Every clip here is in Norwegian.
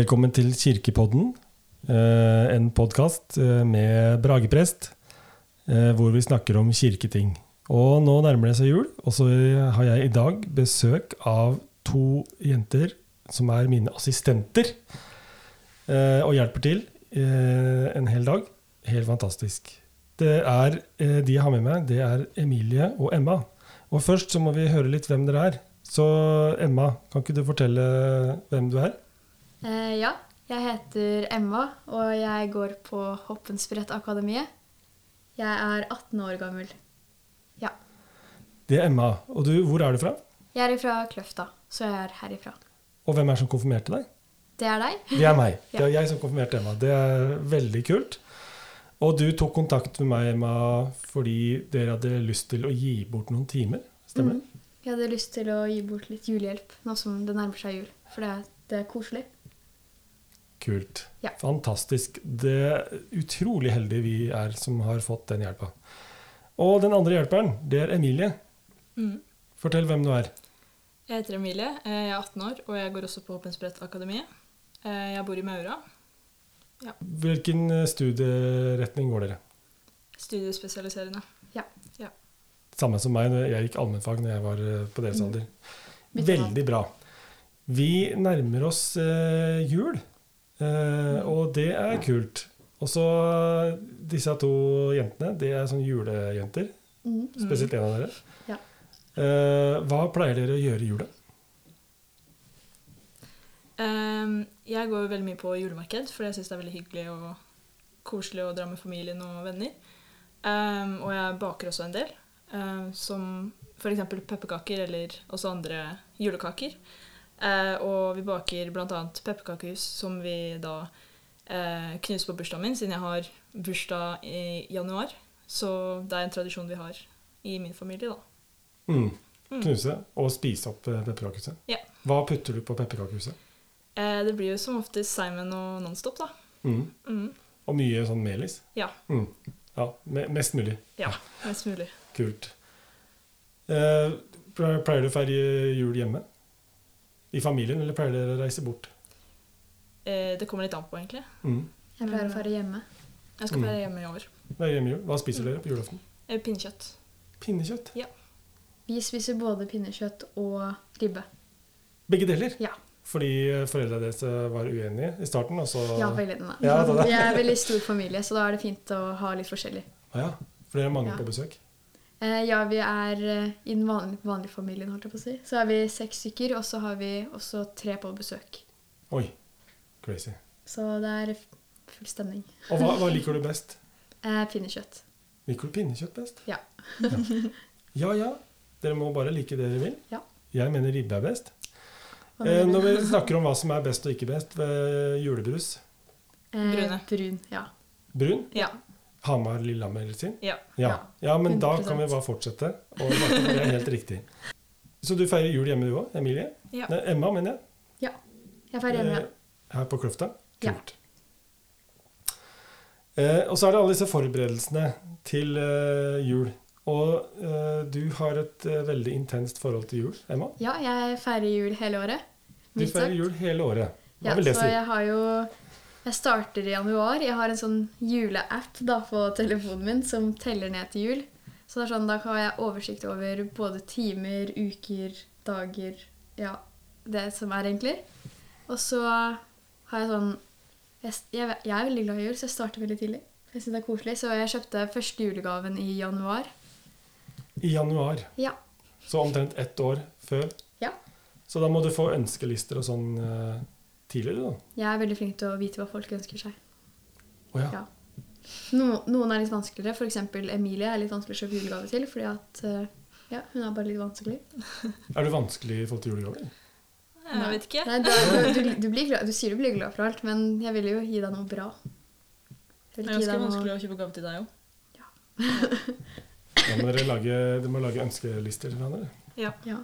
Velkommen til Kirkepodden, eh, en podkast med Brageprest, eh, hvor vi snakker om kirketing. Og nå nærmer det seg jul, og så har jeg i dag besøk av to jenter som er mine assistenter, eh, og hjelper til en hel dag. Helt fantastisk. Det er, de jeg har med meg, det er Emilie og Emma. Og først så må vi høre litt hvem dere er. Så Emma, kan ikke du fortelle hvem du er? Eh, ja, jeg heter Emma, og jeg går på Hoppensprett-akademiet. Jeg er 18 år gammel. Ja. Det er Emma. Og du, hvor er du fra? Jeg er fra Kløfta, så jeg er herifra. Og hvem er det som konfirmerte deg? Det er deg. Det er meg. Det er jeg som konfirmerte Emma. Det er veldig kult. Og du tok kontakt med meg, Emma, fordi dere hadde lyst til å gi bort noen timer? Stemmer det? Mm. Jeg hadde lyst til å gi bort litt julehjelp nå som det nærmer seg jul. For det, det er koselig. Kult. Ja. Fantastisk. Det er utrolig heldige vi er som har fått den hjelpa. Og den andre hjelperen, det er Emilie. Mm. Fortell hvem du er. Jeg heter Emilie. Jeg er 18 år, og jeg går også på Åpensbrett Akademiet. Eh, jeg bor i Maura. Ja. Hvilken eh, studieretning går dere? Studiespesialiserende. Ja. ja. Samme som meg. Jeg gikk allmennfag når jeg var eh, på deres mm. alder. Veldig bra. Vi nærmer oss eh, jul. Uh, og det er kult. Og så disse to jentene, det er sånne julejenter. Mm. Spesielt en av dere. Ja. Eh, hva pleier dere å gjøre i jula? Um, jeg går veldig mye på julemarked, for jeg syns det er veldig hyggelig og koselig å dra med familien og venner. Um, og jeg baker også en del, um, som f.eks. pepperkaker eller også andre julekaker. Eh, og vi baker bl.a. pepperkakehus, som vi da eh, knuser på bursdagen min, siden jeg har bursdag i januar. Så det er en tradisjon vi har i min familie, da. Mm. mm. Knuse og spise opp eh, pepperkakehuset. Ja. Hva putter du på pepperkakehuset? Eh, det blir jo som oftest Simon og Nonstop, da. Mm. Mm. Og mye sånn melis? Ja. Mm. Ja, Mest mulig? Ja, mest mulig. Kult. Eh, pleier du å feire jul hjemme? I familien, eller pleier dere å reise bort? Eh, det kommer litt an på, egentlig. Mm. Jeg pleier å feire hjemme. Jeg skal mm. feire hjemme i år. Hjemme Hva spiser dere på julaften? Eh, pinnekjøtt. Pinnekjøtt? Ja. Vi spiser både pinnekjøtt og ribbe. Begge deler? Ja. Fordi foreldrene deres var uenige i starten? Og så... Ja, foreldrene. Ja, Vi er en veldig stor familie, så da er det fint å ha litt forskjellig. Ah, ja. For dere er mange ja. på besøk? Eh, ja, vi er eh, i den vanlige, vanlige, familien, holdt jeg på å si. Så er vi seks stykker, og så har vi også tre på besøk. Oi. Crazy. Så det er full stemning. Og hva, hva liker du best? Eh, pinnekjøtt. Liker du pinnekjøtt best? Ja. ja. ja. ja Dere må bare like det dere vil. Ja. Jeg mener ribbe er best. Eh, når vi snakker om hva som er best og ikke best ved julebrus eh, Brune. Brun, ja. Brun? Ja. Hamar-Lillehammer sin? Ja. ja. ja men 100%. da kan vi bare fortsette. Og det er helt riktig. Så du feirer jul hjemme du òg, Emilie? Ja. Nei, Emma, mener jeg. Ja. Jeg feirer hjemme. Eh, her på Kløfta? Kult. Eh, og så er det alle disse forberedelsene til eh, jul. Og eh, du har et eh, veldig intenst forhold til jul, Emma? Ja, jeg feirer jul hele året. Du feirer jul hele året. Hva ja, vil det si? Så jeg har jo jeg starter i januar. Jeg har en sånn juleapp på telefonen min som teller ned til jul. Så det er sånn, Da har jeg oversikt over både timer, uker, dager Ja, det som er, egentlig. Og så har jeg sånn Jeg, jeg, jeg er veldig glad i jul, så jeg starter veldig tidlig. Jeg synes det er koselig, Så jeg kjøpte første julegaven i januar. I januar? Ja. Så omtrent ett år før? Ja. Så da må du få ønskelister og sånn eh, tidligere, da? Jeg er veldig flink til å vite hva folk ønsker seg. Oh, ja. ja. No, noen er litt vanskeligere. F.eks. Emilie er litt vanskelig å kjøpe julegave til. fordi at eh, ja, hun er bare litt vanskelig. er du vanskelig i forhold til julegaver? Jeg vet ikke. Nei, du, du, du, glad, du, sier du blir glad for alt, men jeg vil jo gi deg noe bra. Det er ganske vanskelig å kjøpe gave til deg òg. Ja. da må dere lage, dere må lage ønskelister til hverandre. Ja. ja.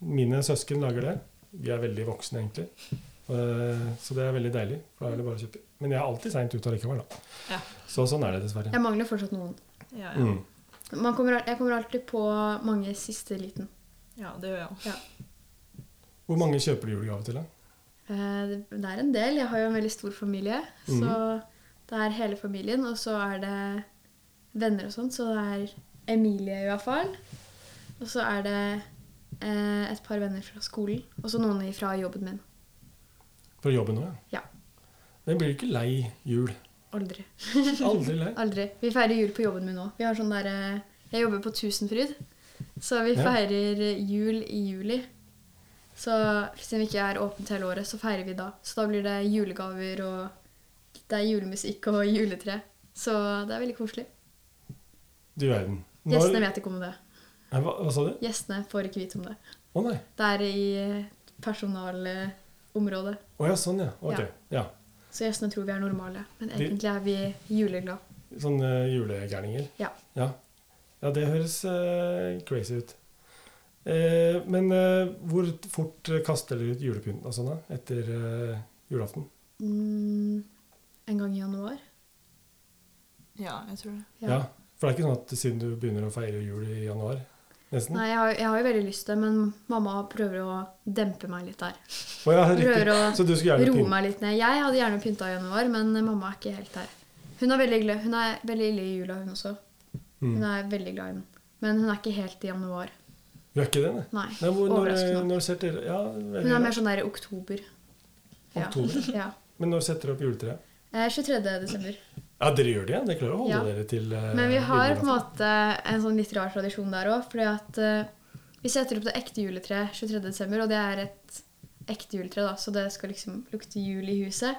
Mine søsken lager det. Vi er veldig voksne, egentlig. Eh, så det er veldig deilig. for da er det bare å kjøpe. Men jeg er alltid seint ute allikevel. da. Ja. Så sånn er det dessverre. Jeg mangler fortsatt noen. Ja, ja. Mm. Kommer, jeg kommer alltid på mange siste liten. Ja, det gjør jeg òg. Ja. Hvor mange kjøper du julegave til? da? Eh, det er en del. Jeg har jo en veldig stor familie. Så det er hele familien, og så er det venner og sånn. Så det er Emilie i hvert fall. Og så er det eh, et par venner fra skolen. Og så noen fra jobben min. For jobben òg, Ja. ja. Men blir du ikke lei jul? Aldri. Aldri lei? Aldri. Vi feirer jul på jobben min nå. Vi har sånn der, eh, Jeg jobber på Tusenfryd, så vi Ja. feirer jul i juli. Så siden vi ikke er åpent hele året, så feirer vi da. Så da blir det julegaver, og det er julemusikk og juletre. Så det er veldig koselig. Du verden. Når- Gjestene vet ikke om det. Hva, hva sa du? Gjestene får ikke vite om det. Å nei. Det er i personalområdet. Å ja, sånn ja. Ok. Ja. Så gjestene tror vi er normale, men egentlig er vi juleglade. Sånne julegærninger? Ja. ja. Ja, det høres uh, crazy ut. Uh, men eh, hvor fort kaster dere ut julepynten og sånn da, etter julaften? Mm, en gang i januar. Ja, jeg tror det. Ja. For det er ikke sånn at siden du begynner å feire jul i januar, nesten? Nei, jeg har, jeg har jo veldig lyst til det, men mamma prøver å dempe meg litt der. Oh, ja. Prøver å du roe meg litt ned. Jeg hadde gjerne pynta i januar, men mamma er ikke helt der. Hun er veldig, glad. Hun er veldig ille i jula, hun også. Hun Mm. er veldig glad i den. Men hun er ikke helt i januar. Hun er ikke det, nei? Nei. Nei, hvor, når, når dere Ja, Hun er mer sånn der i oktober. Oktober? Ja. Men når setter dere opp juletreet? Eh, 23. desember. Ja, dere gjør det, ja? Dere klarer å holde Ja. dere til uh, Men vi har på en måte en sånn litt rar tradisjon der òg. Fordi at eh, vi setter opp det ekte juletreet 23. desember, og det er et ekte juletre, da, så det skal liksom lukte jul i huset.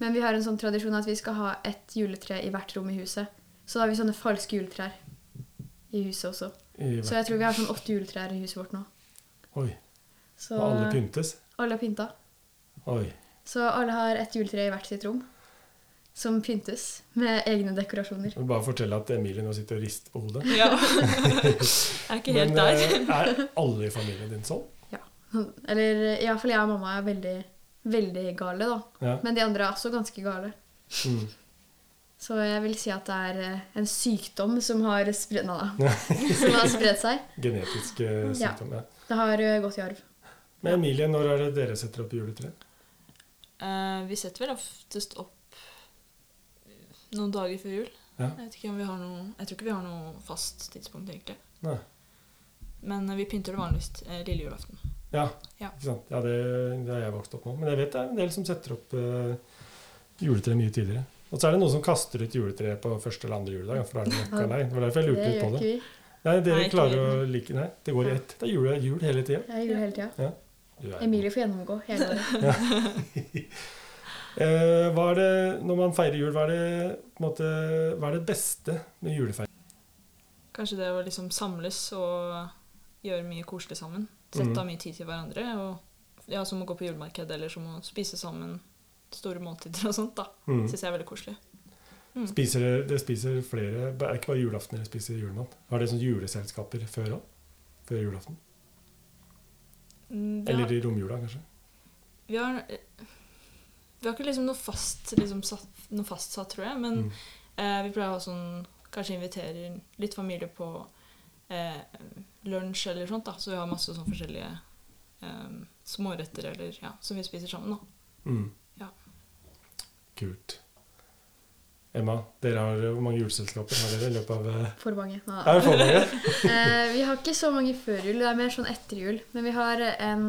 Men vi har en sånn tradisjon at vi skal ha ett juletre i hvert rom i huset. Så da har vi sånne falske juletrær i huset også. I, Så jeg tror vi har sånn åtte juletrær i huset vårt nå. Oi. Så Og alle pyntes? alle er pynta. Oi. Så alle har ett juletre i hvert sitt rom. Som pyntes med egne dekorasjoner. Jeg vil bare fortelle at Emilie nå sitter og rister på hodet. Ja. jeg er ikke helt Men der. eh, er alle i familien din sånn? Ja. Eller iallfall jeg og mamma er veldig, veldig gale, da. Ja. Men de andre er også ganske gale. Mm. Så jeg vil si at det er eh, en sykdom som har spredt, nei, som har spredt seg. Genetisk eh, Ja. sykdom. Ja. Det har gått i arv. Men Emilie, når er det dere setter opp juletreet? Uh, vi setter vel oftest opp noen dager før jul. Ja. Jeg, vet ikke om vi har noe, jeg tror ikke vi har noe fast tidspunkt, egentlig. Nei. Men eh, vi pynter det vanligvis eh, lille julaften. Ja, Ja. ikke sant? ja det, det har jeg vokst opp med. Men jeg vet det er en del som setter opp eh, juletre mye tidligere. Og så er det noen som kaster ut juletre på første eller andre juledag. For da er det møkka lei. Det var derfor jeg Det lurte litt på det. Nei, dere Nei, klarer å like Nei, det går i ett. Det er jul, jul hele tida. Ja, det hele tida. Er- Emilie får gjennomgå hele året. Eh, hva er det, når man feirer jul, hva er det, måte, hva er det beste med julefeiring? Kanskje det å liksom samles og gjøre mye koselig sammen. Sette Mhm. av mye tid til hverandre. Og ja, Som å gå på julemarked eller som å spise sammen store måltider og sånt. da. Mm. Syns jeg er veldig koselig. Mm. Spiser dere, dere spiser flere Det er ikke bare julaften dere spiser julemat. Har dere sånne juleselskaper før òg? Før julaften? Mm, Eller i romjula, kanskje? vi, har, vi har ikke liksom noe, fast, liksom satt, noe fastsatt, tror jeg. Men Mm. eh, vi pleier å ha sånn Kanskje inviterer litt familie på eh, lunsj eller sånt. da, Så vi har masse sånn forskjellige eh, småretter eller, ja, som vi spiser sammen. da. Mm. Ja. Kult. Emma, dere har, hvor mange juleselskaper har dere i løpet av eh, For mange. Nå, Er det for mange? Eh, vi har ikke så mange før jul, det er mer sånn etter jul. Men vi har en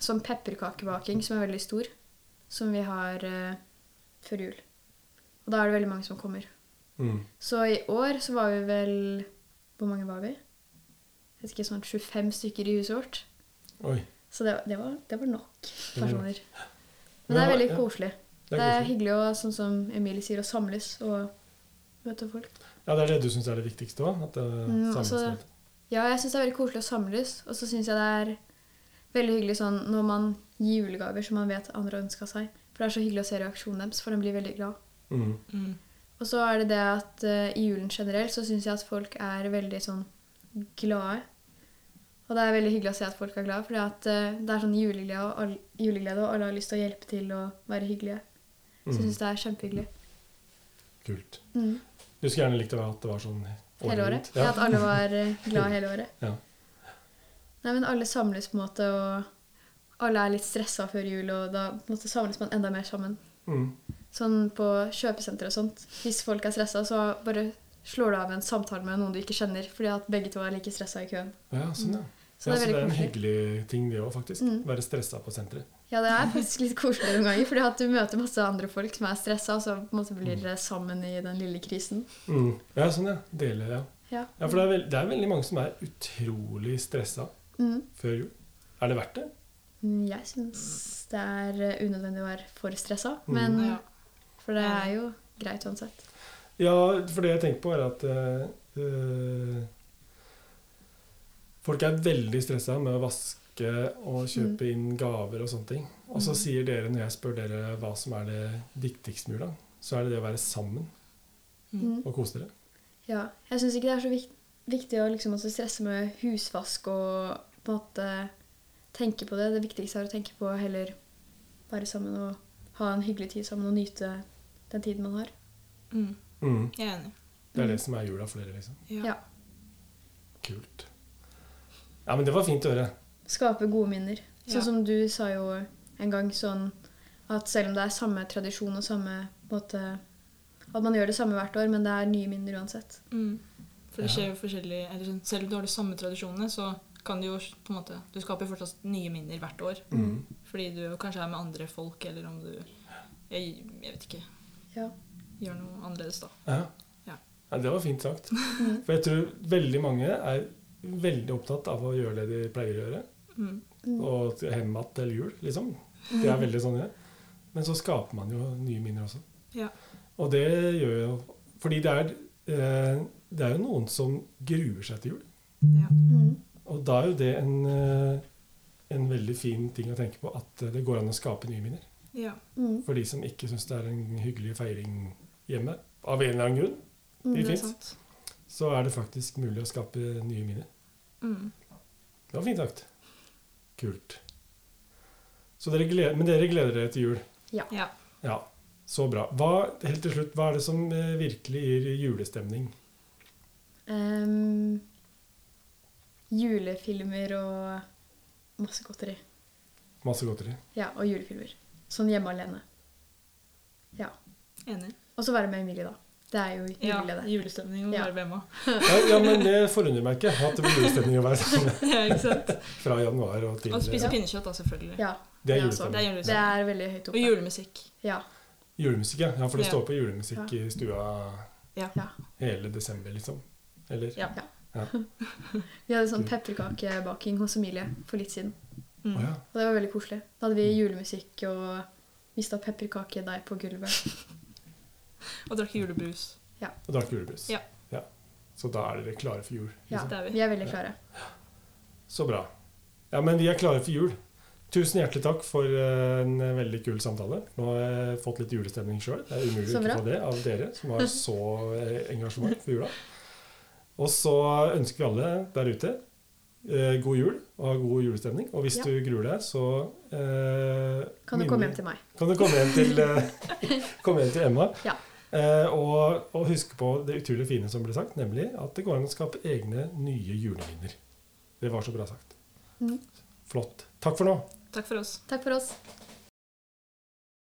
sånn pepperkakebaking som er veldig stor, som vi har eh, før jul. Og da er det veldig mange som kommer. Mm. Så i år så var vi vel Hvor mange var vi? Jeg vet ikke, sånn 25 stykker i huset vårt. Oi. Så det, det, var, det var nok personer. Men det er veldig koselig. Det Det er er hyggelig å, sånn som Emilie sier, å samles og møte folk. Ja, det er det du syns er det viktigste òg? Mm, altså. Ja, jeg syns det er veldig koselig å samles. Og så syns jeg det er veldig hyggelig sånn når man gir julegaver som man vet andre har ønska seg. For det er så hyggelig å se reaksjonen deres, for de blir veldig glad. Mm. Mm. Og så er det det at uh, i julen generelt så syns jeg at folk er veldig sånn glade. Og det er veldig hyggelig å se at folk er glade, for det er sånn juleglede og, all, juleglede, og alle har lyst til å hjelpe til og være hyggelige. Så jeg Mm. syns det er kjempehyggelig. Kult. Mm. Du skulle gjerne likt å være at det var sånn Hele året. Ja. At alle var glad glade hele året. Ja. Nei, men alle samles på en måte, og alle er litt stressa før jul, og da måte, samles man enda mer sammen. Mm. Sånn på kjøpesenter og sånt. Hvis folk er stressa, så bare slår du av en samtale med noen du ikke kjenner, fordi at begge to er like stressa i køen. Ja, sånn, ja. Så ja, det er så det er en hyggelig ting, det òg, faktisk. Mm. Være stressa på senteret. Ja, det er faktisk litt koselig noen ganger, fordi at du møter masse andre folk som er stressa, og så på en måte blir dere sammen i den lille krisen. Mm. Ja, sånn, ja. Deler, ja. Ja. ja for det er, veld, det er veldig mange som er utrolig stressa Mm. før jul. Er det verdt det? Mm, Jeg syns det er eh, unødvendig å være for stressa, Mm. men Ja. For det er jo greit uansett. Ja, for det jeg tenker på, er at eh, eh, Folk er veldig stressa med å vaske og kjøpe inn gaver og sånne ting. Og så Mm. sier dere, når jeg spør dere hva som er det viktigste med jula, så er det det å være sammen Mm. og kose dere. Ja, jeg syns ikke det er så vik viktig å liksom også stresse med husvask og på en måte tenke på det. Det viktigste er å tenke på heller være sammen og ha en hyggelig tid sammen og nyte den tiden man har. Mm. Mm. Jeg er enig. Det er det som er jula for dere, liksom. Ja. Ja. Kult. Ja, men det var fint å høre. Skape gode minner. Sånn Ja. som du sa jo en gang sånn at selv om det er samme tradisjon og samme måte At man gjør det samme hvert år, men det er nye minner uansett. Mm. For det skjer jo forskjellig eller sånn, Selv om du har de samme tradisjonene, så kan du jo på en måte Du skaper fortsatt nye minner hvert år. Mm. Fordi du kanskje er med andre folk, eller om du Jeg, jeg vet ikke. Ja. Gjør noe annerledes, da. Ja. Ja. ja, det var fint sagt. Mm. For jeg tror veldig mange er veldig opptatt av å gjøre det de pleier å gjøre. Mm. Mm. Og til hjem igjen til jul, liksom. Det er veldig sånn det er. Men så skaper man jo nye minner også. Ja. Og det gjør jo Fordi det er, eh, det er jo noen som gruer seg til jul. Ja. Mm. Og da er jo det en, eh, en veldig fin ting å tenke på, at det går an å skape nye minner. ja. Mm. For de som ikke syns det er en hyggelig feiring hjemme, av en eller annen grunn, Mm. Det er er fint. så er det faktisk mulig å skape nye minner. Mm. Det var fint sagt. Kult. Så dere gleder, men dere gleder dere til jul? Ja. Ja, så bra. Hva, helt til slutt, hva er det som eh, virkelig gir julestemning? Em, julefilmer og masse godteri. Masse godteri. Ja, og julefilmer. Sånn hjemme alene. Ja. Enig. Og så være med Emilie, da. Det er jo Ja, hyggelig, det. julestemning og være med Ja, ja, men det forundrer meg ikke at det blir julestemning å være sammen ja, ikke sant? fra januar og til Og spise pinnekjøtt, da, selvfølgelig. Ja, Det er Ja, Det julestemning. det er veldig høyt Og julemusikk. Ja. Julemusikk, ja. ja. For det står på julemusikk i stua Ja. Ja. hele desember, liksom. Eller? Ja. Vi hadde sånn pepperkakebaking hos Emilie for litt siden. Mm. Oh, ja. Og det var veldig koselig. Da hadde vi julemusikk og mista pepperkakedeig på gulvet. Og drakk julebrus. Og drakk julebrus. Ja. Så da er dere klare for jul. Ja, Liksom. Det er vi. vi er veldig klare. Så bra. Ja, men vi er klare for jul. Tusen hjertelig takk for eh, en veldig kul samtale. Nå har jeg fått litt julestemning sjøl. Det er umulig å ikke få det av dere som har så eh, engasjement for jula. Og så ønsker vi alle der ute eh, god jul og ha god julestemning. Og hvis Ja. du gruer deg, så eh, Kan du komme hjem til meg? Kan du komme hjem til, eh, komme hjem til Emma. Ja. Eh, og, og huske på det utrolig fine som ble sagt, nemlig at det går an å skape egne nye juleminner. Det var så bra sagt. Mm. Flott. Takk for nå. Takk for oss. Takk for oss.